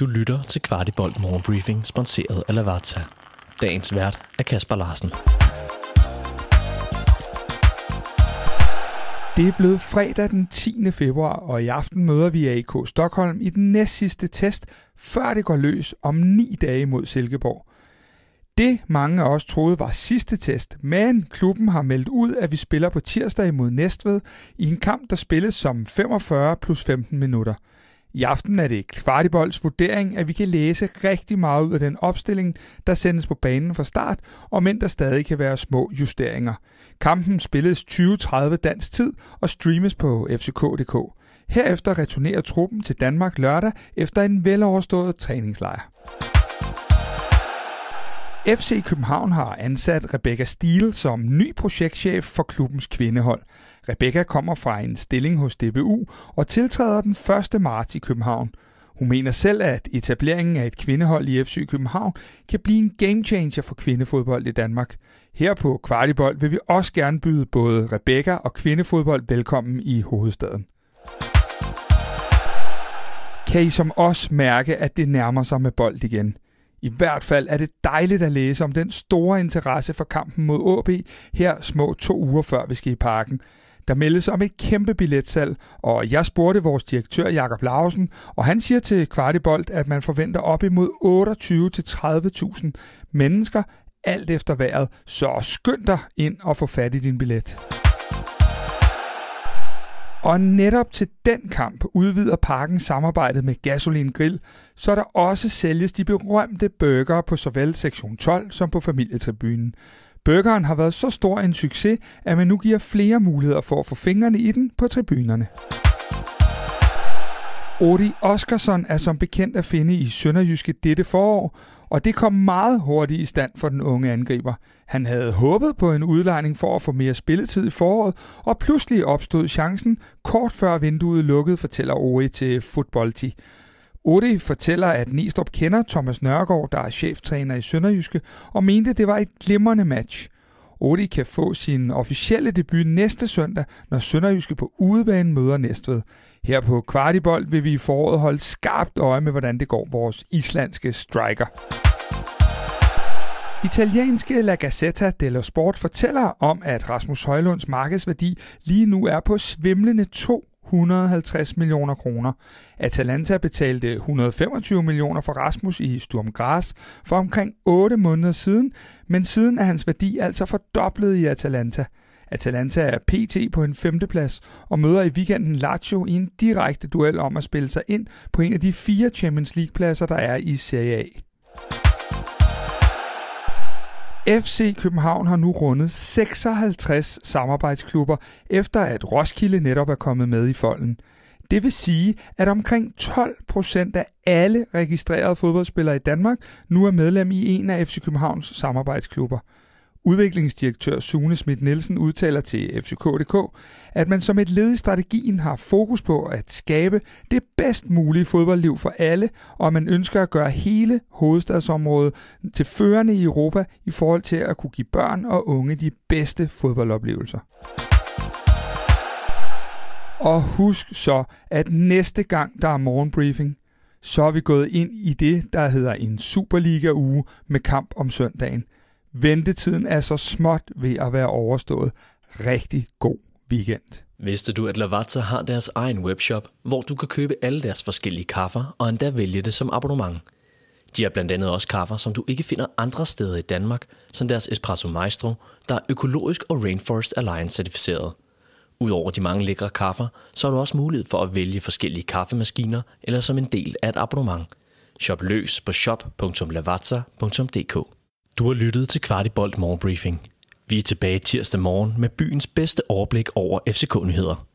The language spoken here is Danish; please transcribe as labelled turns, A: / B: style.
A: Du lytter til Kvartibolt Morgenbriefing, sponsoreret af Lavazza. Dagens vært er Kasper Larsen.
B: Det er blevet fredag den 10. februar, og i aften møder vi AK Stockholm i den næstsidste test, før det går løs om ni dage mod Silkeborg. Det mange af os troede var sidste test, men klubben har meldt ud, at vi spiller på tirsdag imod Næstved i en kamp, der spilles som 45 plus 15 minutter – i aften er det Kvartibolds vurdering, at vi kan læse rigtig meget ud af den opstilling, der sendes på banen fra start, og men der stadig kan være små justeringer. Kampen spilles 20.30 dansk tid og streames på fck.dk. Herefter returnerer truppen til Danmark lørdag efter en veloverstået træningslejr. FC København har ansat Rebecca Stiel som ny projektchef for klubbens kvindehold. Rebecca kommer fra en stilling hos DBU og tiltræder den 1. marts i København. Hun mener selv, at etableringen af et kvindehold i FC København kan blive en gamechanger for kvindefodbold i Danmark. Her på Kvartibold vil vi også gerne byde både Rebecca og kvindefodbold velkommen i hovedstaden. Kan I som os mærke, at det nærmer sig med bold igen? I hvert fald er det dejligt at læse om den store interesse for kampen mod AB her små to uger før vi skal i parken. Der meldes om et kæmpe billetsalg, og jeg spurgte vores direktør Jakob Larsen, og han siger til Kvartibolt, at man forventer op imod 28-30.000 mennesker, alt efter vejret. Så skynd dig ind og få fat i din billet. Og netop til den kamp udvider parken samarbejdet med Gasolin Grill, så der også sælges de berømte burgere på såvel sektion 12 som på familietribunen. Burgeren har været så stor en succes, at man nu giver flere muligheder for at få fingrene i den på tribunerne. Odi Oskarsson er som bekendt at finde i Sønderjyske dette forår, og det kom meget hurtigt i stand for den unge angriber. Han havde håbet på en udlejning for at få mere spilletid i foråret, og pludselig opstod chancen kort før vinduet lukkede, fortæller Ori til Footballti. Odi fortæller, at Nistrup kender Thomas Nørgaard, der er cheftræner i Sønderjyske, og mente, det var et glimrende match. Odi kan få sin officielle debut næste søndag, når Sønderjyske på udebane møder Næstved. Her på Kvartibold vil vi i foråret holde skarpt øje med, hvordan det går vores islandske striker. Italienske La Gazzetta dello Sport fortæller om, at Rasmus Højlunds markedsværdi lige nu er på svimlende 2 150 millioner kroner. Atalanta betalte 125 millioner for Rasmus i Sturm Graz for omkring 8 måneder siden, men siden er hans værdi altså fordoblet i Atalanta. Atalanta er PT på en femteplads og møder i weekenden Lazio i en direkte duel om at spille sig ind på en af de fire Champions League-pladser, der er i Serie A. FC København har nu rundet 56 samarbejdsklubber, efter at Roskilde netop er kommet med i folden. Det vil sige, at omkring 12 procent af alle registrerede fodboldspillere i Danmark nu er medlem i en af FC Københavns samarbejdsklubber. Udviklingsdirektør Sune Schmidt Nielsen udtaler til FCK.dk, at man som et led i strategien har fokus på at skabe det bedst mulige fodboldliv for alle, og man ønsker at gøre hele hovedstadsområdet til førende i Europa i forhold til at kunne give børn og unge de bedste fodboldoplevelser. Og husk så, at næste gang der er morgenbriefing, så er vi gået ind i det, der hedder en Superliga-uge med kamp om søndagen – Ventetiden er så småt ved at være overstået. Rigtig god weekend.
A: Vidste du, at Lavazza har deres egen webshop, hvor du kan købe alle deres forskellige kaffer og endda vælge det som abonnement? De har blandt andet også kaffer, som du ikke finder andre steder i Danmark, som deres Espresso Maestro, der er økologisk og Rainforest Alliance certificeret. Udover de mange lækre kaffer, så har du også mulighed for at vælge forskellige kaffemaskiner eller som en del af et abonnement. Shop løs på shop.lavazza.dk du har lyttet til Kvartibolt Morgenbriefing. Vi er tilbage tirsdag morgen med byens bedste overblik over FCK-nyheder.